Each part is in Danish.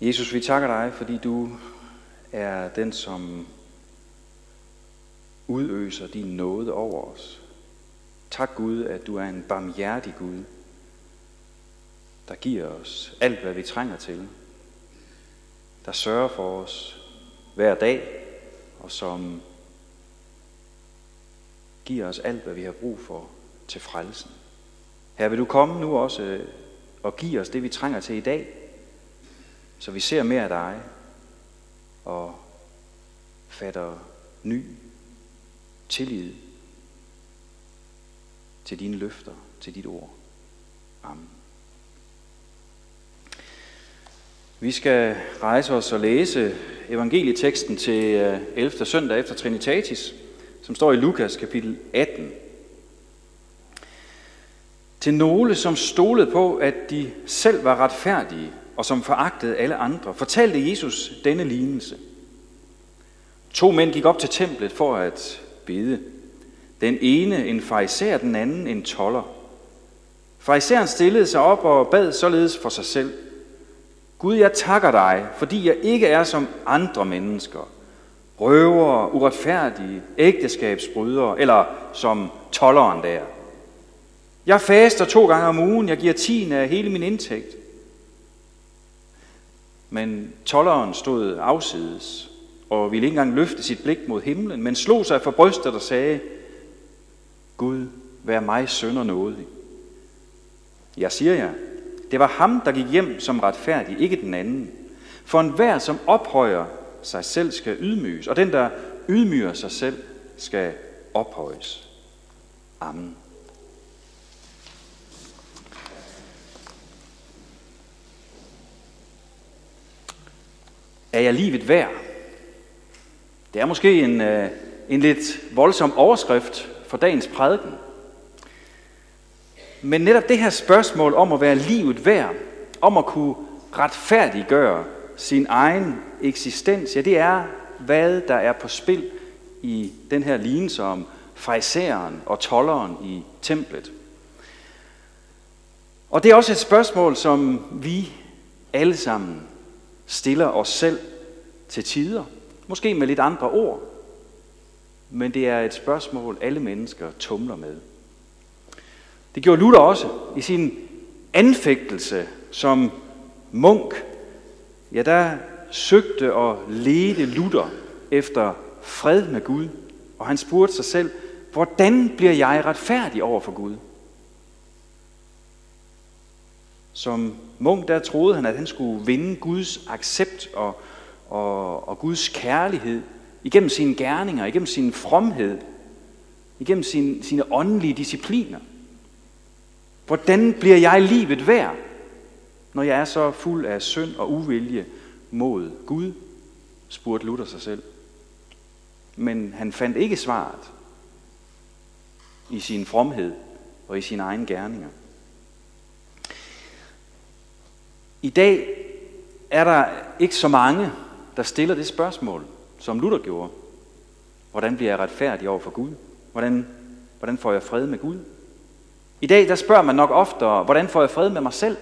Jesus, vi takker dig, fordi du er den, som udøser din nåde over os. Tak Gud, at du er en barmhjertig Gud, der giver os alt, hvad vi trænger til. Der sørger for os hver dag, og som giver os alt, hvad vi har brug for til frelsen. Her vil du komme nu også øh, og give os det, vi trænger til i dag, så vi ser mere af dig og fatter ny tillid til dine løfter, til dit ord. Amen. Vi skal rejse os og læse evangelieteksten til øh, 11. Søndag efter Trinitatis, som står i Lukas kapitel 18. Til nogle, som stolede på, at de selv var retfærdige, og som foragtede alle andre, fortalte Jesus denne lignelse. To mænd gik op til templet for at bede. Den ene en fariser, den anden en toller. Fariseren stillede sig op og bad således for sig selv. Gud, jeg takker dig, fordi jeg ikke er som andre mennesker. Røvere, uretfærdige, ægteskabsbrydere, eller som tolleren der. Jeg faster to gange om ugen, jeg giver tiende af hele min indtægt. Men tolleren stod afsides og ville ikke engang løfte sit blik mod himlen, men slog sig for brystet og sagde, Gud, vær mig sønder nådig. Jeg siger jer, det var ham, der gik hjem som retfærdig, ikke den anden. For enhver, som ophøjer sig selv, skal ydmyges, og den, der ydmyger sig selv, skal ophøjes. Amen. Er jeg livet værd? Det er måske en, øh, en lidt voldsom overskrift for dagens prædiken. Men netop det her spørgsmål om at være livet værd, om at kunne retfærdiggøre sin egen eksistens, ja, det er, hvad der er på spil i den her lignelse om fraisereren og tolleren i templet. Og det er også et spørgsmål, som vi alle sammen stiller os selv til tider. Måske med lidt andre ord. Men det er et spørgsmål, alle mennesker tumler med. Det gjorde Luther også i sin anfægtelse som munk. Ja, der søgte og ledte Luther efter fred med Gud. Og han spurgte sig selv, hvordan bliver jeg retfærdig over for Gud? Som munk der troede han, at han skulle vinde Guds accept og, og, og Guds kærlighed igennem sine gerninger, igennem sin fromhed, igennem sin, sine åndelige discipliner. Hvordan bliver jeg livet værd, når jeg er så fuld af synd og uvilje mod Gud, spurgte Luther sig selv. Men han fandt ikke svaret i sin fromhed og i sine egne gerninger. I dag er der ikke så mange, der stiller det spørgsmål, som Luther gjorde. Hvordan bliver jeg retfærdig over for Gud? Hvordan, hvordan får jeg fred med Gud? I dag der spørger man nok oftere, hvordan får jeg fred med mig selv?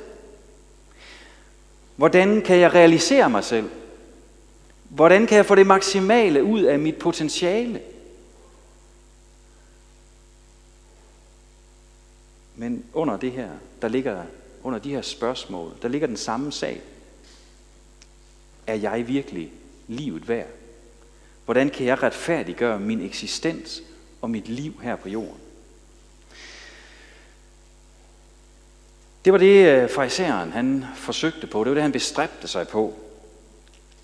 Hvordan kan jeg realisere mig selv? Hvordan kan jeg få det maksimale ud af mit potentiale? Men under det her, der ligger under de her spørgsmål, der ligger den samme sag. Er jeg virkelig livet værd? Hvordan kan jeg retfærdiggøre min eksistens og mit liv her på jorden? Det var det, øh, fraiseren han forsøgte på. Det var det, han bestræbte sig på.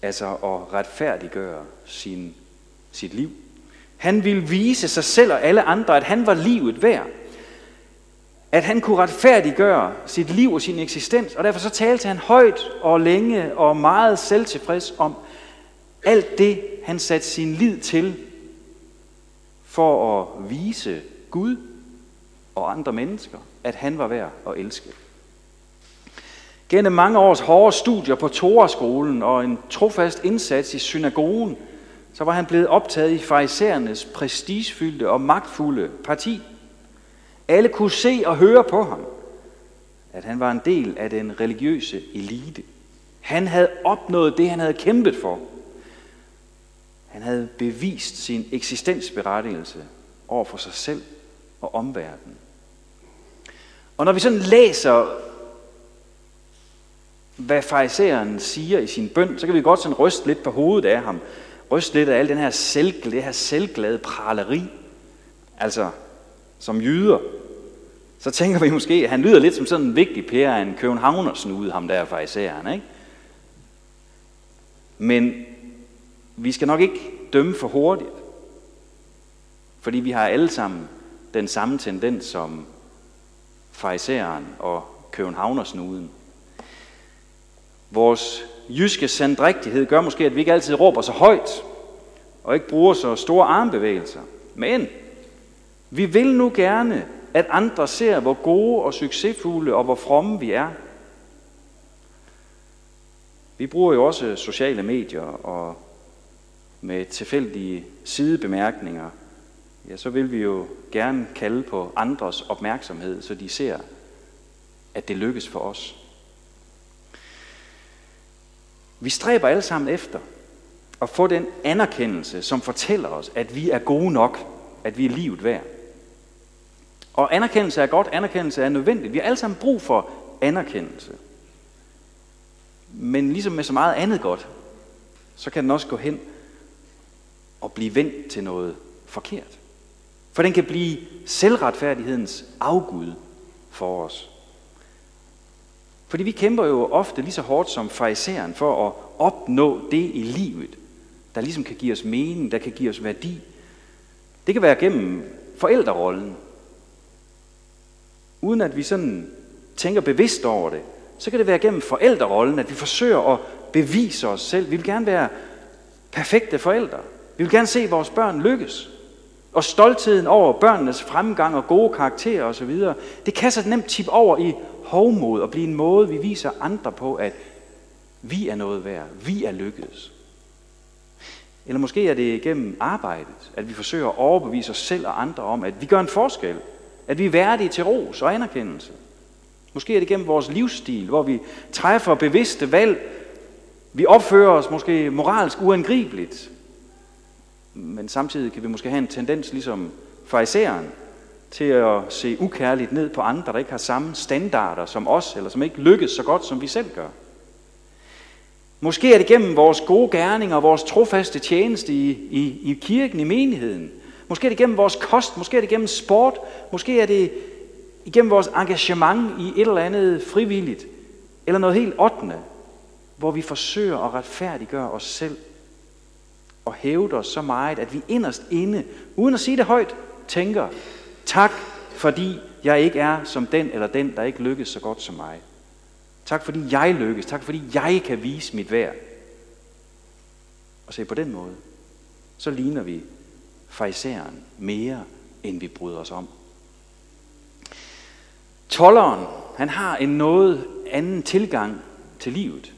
Altså at retfærdiggøre sin, sit liv. Han ville vise sig selv og alle andre, at han var livet værd at han kunne retfærdiggøre sit liv og sin eksistens, og derfor så talte han højt og længe og meget selvtilfreds om alt det, han satte sin lid til for at vise Gud og andre mennesker, at han var værd at elske. Gennem mange års hårde studier på Toraskolen og en trofast indsats i synagogen, så var han blevet optaget i farisæernes prestigefyldte og magtfulde parti – alle kunne se og høre på ham, at han var en del af den religiøse elite. Han havde opnået det, han havde kæmpet for. Han havde bevist sin eksistensberettigelse over for sig selv og omverdenen. Og når vi sådan læser, hvad fariseren siger i sin bøn, så kan vi godt sådan ryste lidt på hovedet af ham. Ryste lidt af al den her selv, det her selvglade praleri. Altså, som jyder, så tænker vi måske, at han lyder lidt som sådan en vigtig pære af en københavnersnude, ham der fariseren, ikke? Men vi skal nok ikke dømme for hurtigt. Fordi vi har alle sammen den samme tendens som fariseren og københavnersnuden. Vores jyske sandrigtighed gør måske, at vi ikke altid råber så højt, og ikke bruger så store armbevægelser. Men vi vil nu gerne, at andre ser, hvor gode og succesfulde og hvor fromme vi er. Vi bruger jo også sociale medier, og med tilfældige sidebemærkninger, ja, så vil vi jo gerne kalde på andres opmærksomhed, så de ser, at det lykkes for os. Vi stræber alle sammen efter at få den anerkendelse, som fortæller os, at vi er gode nok, at vi er livet værd. Og anerkendelse er godt, anerkendelse er nødvendigt. Vi har alle sammen brug for anerkendelse. Men ligesom med så meget andet godt, så kan den også gå hen og blive vendt til noget forkert. For den kan blive selvretfærdighedens afgud for os. Fordi vi kæmper jo ofte lige så hårdt som fariseren for at opnå det i livet, der ligesom kan give os mening, der kan give os værdi. Det kan være gennem forældrerollen. Uden at vi sådan tænker bevidst over det, så kan det være gennem forældrerollen, at vi forsøger at bevise os selv. Vi vil gerne være perfekte forældre. Vi vil gerne se vores børn lykkes. Og stoltheden over børnenes fremgang og gode karakterer osv., det kan så nemt tippe over i hovmod og blive en måde, vi viser andre på, at vi er noget værd, vi er lykkedes. Eller måske er det gennem arbejdet, at vi forsøger at overbevise os selv og andre om, at vi gør en forskel, at vi er værdige til ros og anerkendelse. Måske er det gennem vores livsstil, hvor vi træffer bevidste valg, vi opfører os måske moralsk uangribeligt, men samtidig kan vi måske have en tendens, ligesom fariseren, til at se ukærligt ned på andre, der ikke har samme standarder som os, eller som ikke lykkes så godt, som vi selv gør. Måske er det gennem vores gode gerninger og vores trofaste tjeneste i, i, i kirken, i menigheden. Måske er det gennem vores kost, måske er det gennem sport, måske er det igennem vores engagement i et eller andet frivilligt, eller noget helt ottende, hvor vi forsøger at retfærdiggøre os selv og hævde os så meget, at vi inderst inde, uden at sige det højt, tænker, tak fordi jeg ikke er som den eller den, der ikke lykkes så godt som mig. Tak fordi jeg lykkes. Tak fordi jeg kan vise mit værd. Og se på den måde, så ligner vi fariseren mere, end vi bryder os om. Tolleren, han har en noget anden tilgang til livet.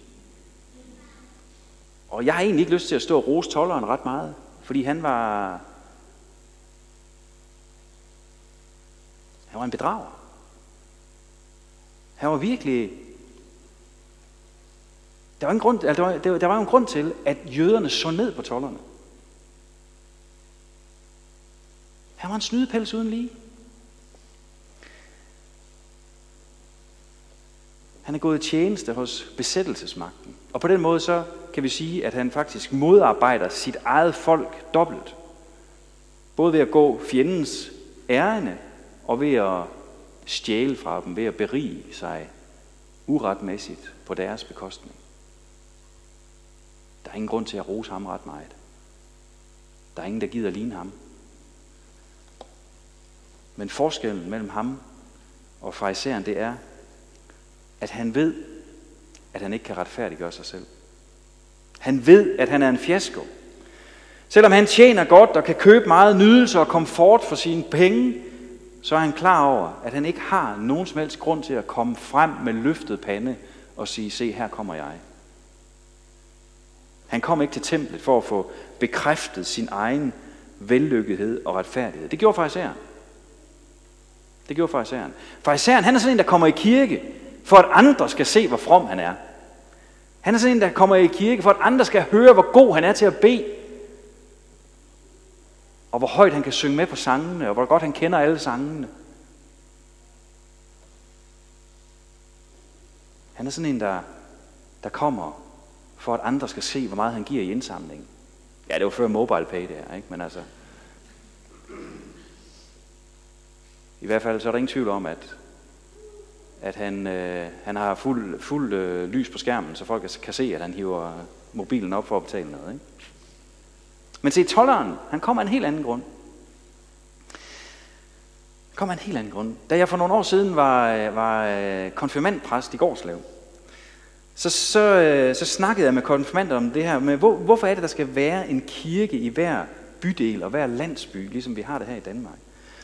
Og jeg har egentlig ikke lyst til at stå og rose tolleren ret meget, fordi han var, han var en bedrager. Han var virkelig der var, en grund, altså, der, var, der, der var en grund til, at jøderne så ned på tollerne. Han var en snydepels uden lige. Han er gået i tjeneste hos besættelsesmagten. Og på den måde så kan vi sige, at han faktisk modarbejder sit eget folk dobbelt. Både ved at gå fjendens ærende og ved at stjæle fra dem, ved at berige sig uretmæssigt på deres bekostning. Der er ingen grund til at rose ham ret meget. Der er ingen, der gider ligne ham. Men forskellen mellem ham og fariseren, det er, at han ved, at han ikke kan retfærdiggøre sig selv. Han ved, at han er en fiasko. Selvom han tjener godt og kan købe meget nydelse og komfort for sine penge, så er han klar over, at han ikke har nogen som helst grund til at komme frem med løftet pande og sige, se her kommer jeg. Han kom ikke til templet for at få bekræftet sin egen vellykkethed og retfærdighed. Det gjorde fariseren. Det gjorde fariseren. Fariseren, han er sådan en, der kommer i kirke, for at andre skal se, hvor from han er. Han er sådan en, der kommer i kirke, for at andre skal høre, hvor god han er til at bede. Og hvor højt han kan synge med på sangene, og hvor godt han kender alle sangene. Han er sådan en, der, der kommer for at andre skal se, hvor meget han giver i indsamlingen. Ja, det var før mobile pay det her, ikke? Men altså... I hvert fald så er der ingen tvivl om, at, at han, øh, han har fuld, fuld øh, lys på skærmen, så folk kan se, at han hiver mobilen op for at betale noget. Ikke? Men se, tolleren, han kommer af en helt anden grund. Han kommer af en helt anden grund. Da jeg for nogle år siden var, øh, var øh, konfirmandpræst i Gårdslev, så, så, øh, så snakkede jeg med konfirmander om det her med, hvor, hvorfor er det, der skal være en kirke i hver bydel og hver landsby, ligesom vi har det her i Danmark.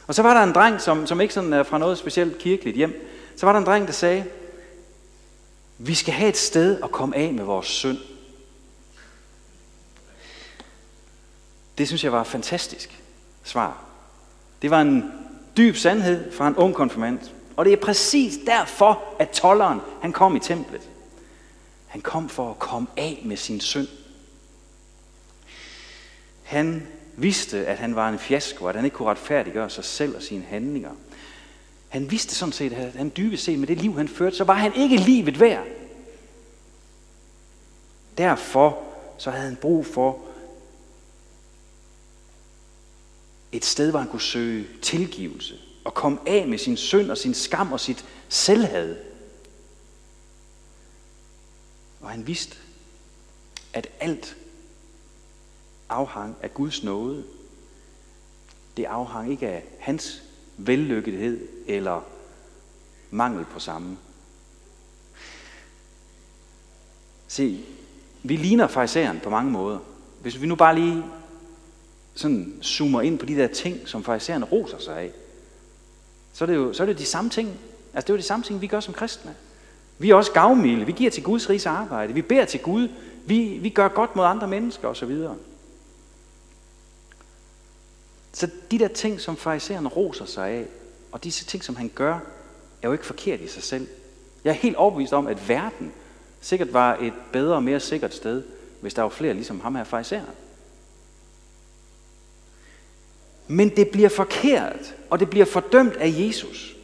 Og så var der en dreng, som, som ikke sådan er fra noget specielt kirkeligt hjem, så var der en dreng, der sagde, vi skal have et sted at komme af med vores synd. Det synes jeg var et fantastisk svar. Det var en dyb sandhed fra en ung konfirmand. Og det er præcis derfor, at tolleren han kom i templet. Han kom for at komme af med sin synd. Han vidste, at han var en fiasko, at han ikke kunne retfærdiggøre sig selv og sine handlinger. Han vidste sådan set, at han dybest set med det liv, han førte, så var han ikke livet værd. Derfor så havde han brug for et sted, hvor han kunne søge tilgivelse og komme af med sin synd og sin skam og sit selvhad. Og han vidste, at alt afhang af Guds nåde. Det afhang ikke af hans vellykkethed eller mangel på samme. Se, vi ligner fariseren på mange måder. Hvis vi nu bare lige sådan zoomer ind på de der ting, som farisæerne roser sig af, så er det jo så er det de samme ting. Altså det er jo de samme ting, vi gør som kristne. Vi er også gavmilde. Vi giver til Guds rigs arbejde. Vi beder til Gud. Vi, vi gør godt mod andre mennesker osv. Så de der ting, som fariseren roser sig af, og disse ting, som han gør, er jo ikke forkert i sig selv. Jeg er helt overbevist om, at verden sikkert var et bedre og mere sikkert sted, hvis der var flere ligesom ham her fariseren. Men det bliver forkert, og det bliver fordømt af Jesus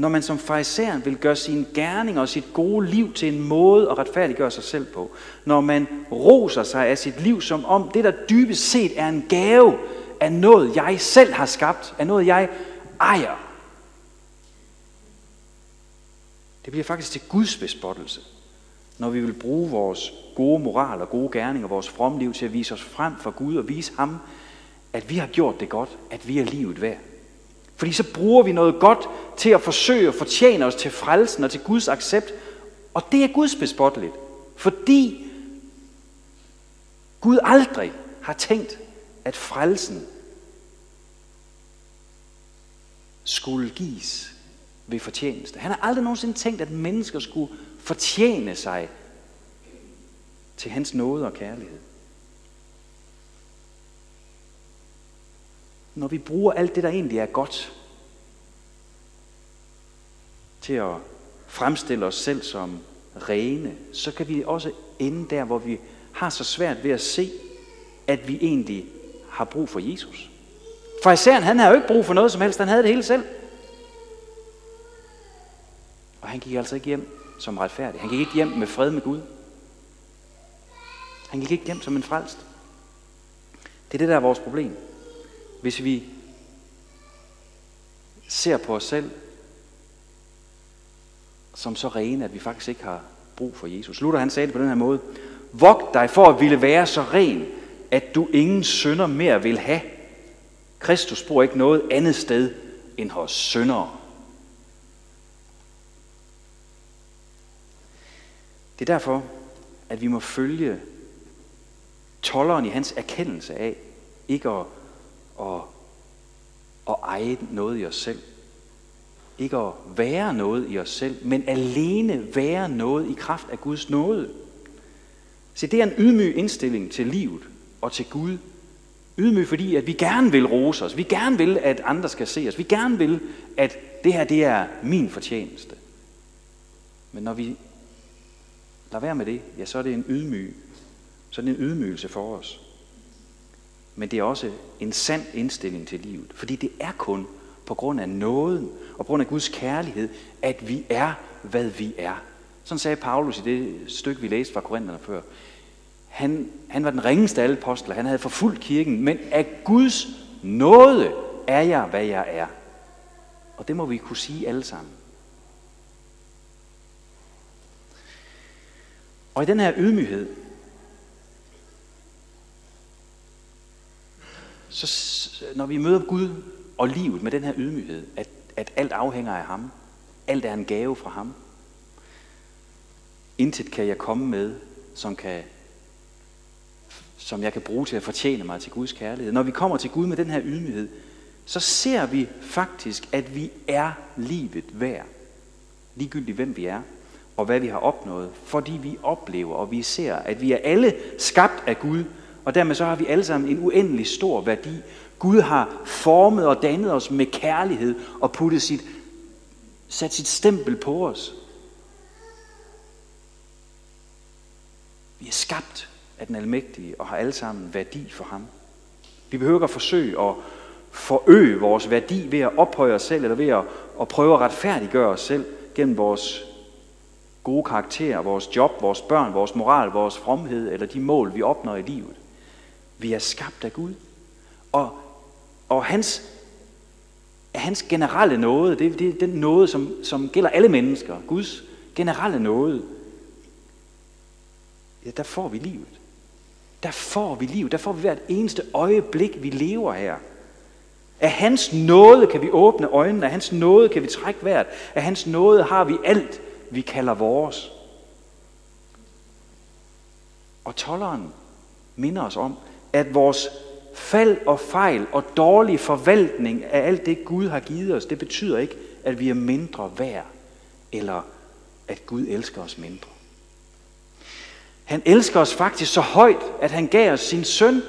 når man som farisæeren vil gøre sin gerning og sit gode liv til en måde at retfærdiggøre sig selv på. Når man roser sig af sit liv som om det, der dybest set er en gave af noget, jeg selv har skabt, af noget, jeg ejer. Det bliver faktisk til Guds bespottelse, når vi vil bruge vores gode moral og gode gerninger, vores fromme liv til at vise os frem for Gud og vise ham, at vi har gjort det godt, at vi er livet værd. Fordi så bruger vi noget godt til at forsøge at fortjene os til frelsen og til Guds accept. Og det er Guds bespotteligt. Fordi Gud aldrig har tænkt, at frelsen skulle gives ved fortjeneste. Han har aldrig nogensinde tænkt, at mennesker skulle fortjene sig til hans nåde og kærlighed. når vi bruger alt det, der egentlig er godt, til at fremstille os selv som rene, så kan vi også ende der, hvor vi har så svært ved at se, at vi egentlig har brug for Jesus. For især han havde jo ikke brug for noget som helst, han havde det hele selv. Og han gik altså ikke hjem som retfærdig. Han gik ikke hjem med fred med Gud. Han gik ikke hjem som en frelst. Det er det, der er vores problem. Hvis vi ser på os selv som så rene, at vi faktisk ikke har brug for Jesus. Luther han sagde det på den her måde. Vogt dig for at ville være så ren, at du ingen synder mere vil have. Kristus bor ikke noget andet sted end hos syndere. Det er derfor, at vi må følge tolleren i hans erkendelse af, ikke at at, at eje noget i os selv. Ikke at være noget i os selv, men alene være noget i kraft af Guds nåde. Se, det er en ydmyg indstilling til livet og til Gud. Ydmyg, fordi at vi gerne vil rose os. Vi gerne vil, at andre skal se os. Vi gerne vil, at det her det er min fortjeneste. Men når vi lader være med det, ja, så er det en ydmyg, så er det en ydmygelse for os. Men det er også en sand indstilling til livet. Fordi det er kun på grund af nåden og på grund af Guds kærlighed, at vi er, hvad vi er. Sådan sagde Paulus i det stykke, vi læste fra Korintherne før. Han, han var den ringeste af alle apostler. Han havde forfulgt kirken, men af Guds nåde er jeg, hvad jeg er. Og det må vi kunne sige alle sammen. Og i den her ydmyghed, så når vi møder Gud og livet med den her ydmyghed, at, at alt afhænger af ham, alt er en gave fra ham, intet kan jeg komme med, som, kan, som jeg kan bruge til at fortjene mig til Guds kærlighed. Når vi kommer til Gud med den her ydmyghed, så ser vi faktisk, at vi er livet værd. Ligegyldigt hvem vi er og hvad vi har opnået, fordi vi oplever og vi ser, at vi er alle skabt af Gud, og dermed så har vi alle sammen en uendelig stor værdi. Gud har formet og dannet os med kærlighed og puttet sit, sat sit stempel på os. Vi er skabt af den almægtige og har alle sammen værdi for ham. Vi behøver ikke at forsøge at forøge vores værdi ved at ophøje os selv, eller ved at, at prøve at retfærdiggøre os selv gennem vores gode karakterer, vores job, vores børn, vores moral, vores fromhed, eller de mål, vi opnår i livet. Vi er skabt af Gud. Og, og hans, hans generelle nåde, det, det er den nåde, som, som gælder alle mennesker. Guds generelle nåde. Ja, der får vi livet. Der får vi liv. Der får vi hvert eneste øjeblik, vi lever her. Af hans nåde kan vi åbne øjnene. Af hans nåde kan vi trække vejret. Af hans nåde har vi alt, vi kalder vores. Og tolleren minder os om, at vores fald og fejl og dårlig forvaltning af alt det, Gud har givet os, det betyder ikke, at vi er mindre værd, eller at Gud elsker os mindre. Han elsker os faktisk så højt, at han gav os sin søn,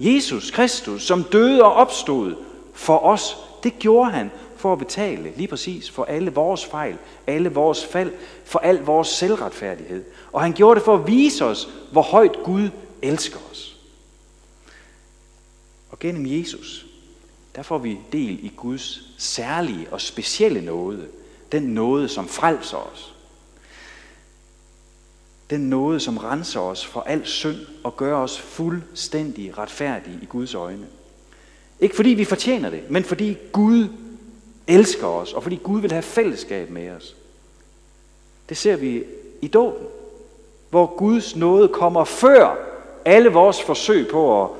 Jesus Kristus, som døde og opstod for os. Det gjorde han for at betale lige præcis for alle vores fejl, alle vores fald, for al vores selvretfærdighed. Og han gjorde det for at vise os, hvor højt Gud elsker os. Og gennem Jesus, der får vi del i Guds særlige og specielle nåde. Den nåde, som frelser os. Den nåde, som renser os for al synd og gør os fuldstændig retfærdige i Guds øjne. Ikke fordi vi fortjener det, men fordi Gud elsker os, og fordi Gud vil have fællesskab med os. Det ser vi i dåben, hvor Guds nåde kommer før alle vores forsøg på at,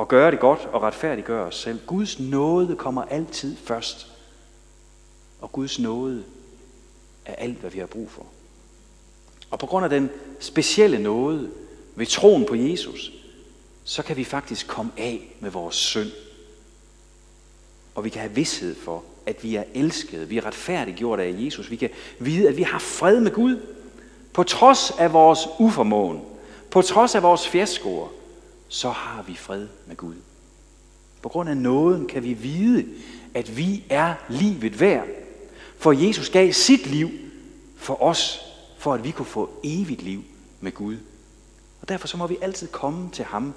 at gøre det godt og retfærdiggøre os selv. Guds nåde kommer altid først. Og Guds nåde er alt, hvad vi har brug for. Og på grund af den specielle nåde ved troen på Jesus, så kan vi faktisk komme af med vores synd. Og vi kan have vidshed for, at vi er elskede, vi er retfærdiggjort af Jesus. Vi kan vide, at vi har fred med Gud. På trods af vores uformåen, på trods af vores fiaskoer, så har vi fred med Gud. På grund af nåden kan vi vide, at vi er livet værd. For Jesus gav sit liv for os, for at vi kunne få evigt liv med Gud. Og derfor så må vi altid komme til ham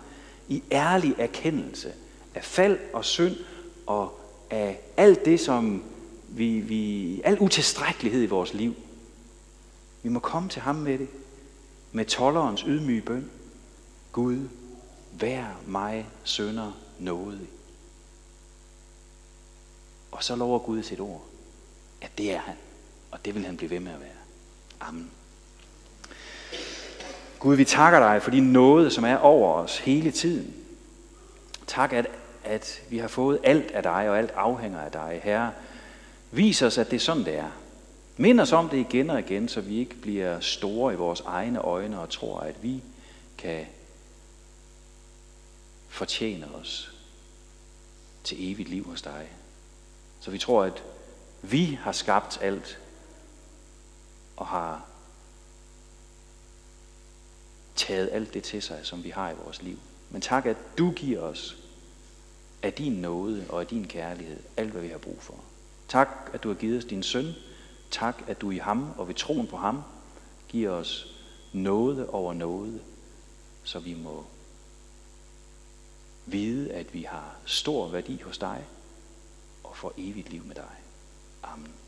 i ærlig erkendelse af fald og synd og af alt det, som vi, vi, al utilstrækkelighed i vores liv. Vi må komme til ham med det, med tollerens ydmyge bøn. Gud, vær mig sønder nådig. Og så lover Gud sit ord, at det er han, og det vil han blive ved med at være. Amen. Gud, vi takker dig for din nåde, som er over os hele tiden. Tak, at at vi har fået alt af dig, og alt afhænger af dig. Herre, vis os, at det er sådan, det er. Mind os om det igen og igen, så vi ikke bliver store i vores egne øjne og tror, at vi kan fortjene os til evigt liv hos dig. Så vi tror, at vi har skabt alt og har taget alt det til sig, som vi har i vores liv. Men tak, at du giver os af din nåde og af din kærlighed, alt hvad vi har brug for. Tak, at du har givet os din søn. Tak, at du i ham og ved troen på ham giver os nåde over nåde, så vi må vide, at vi har stor værdi hos dig og får evigt liv med dig. Amen.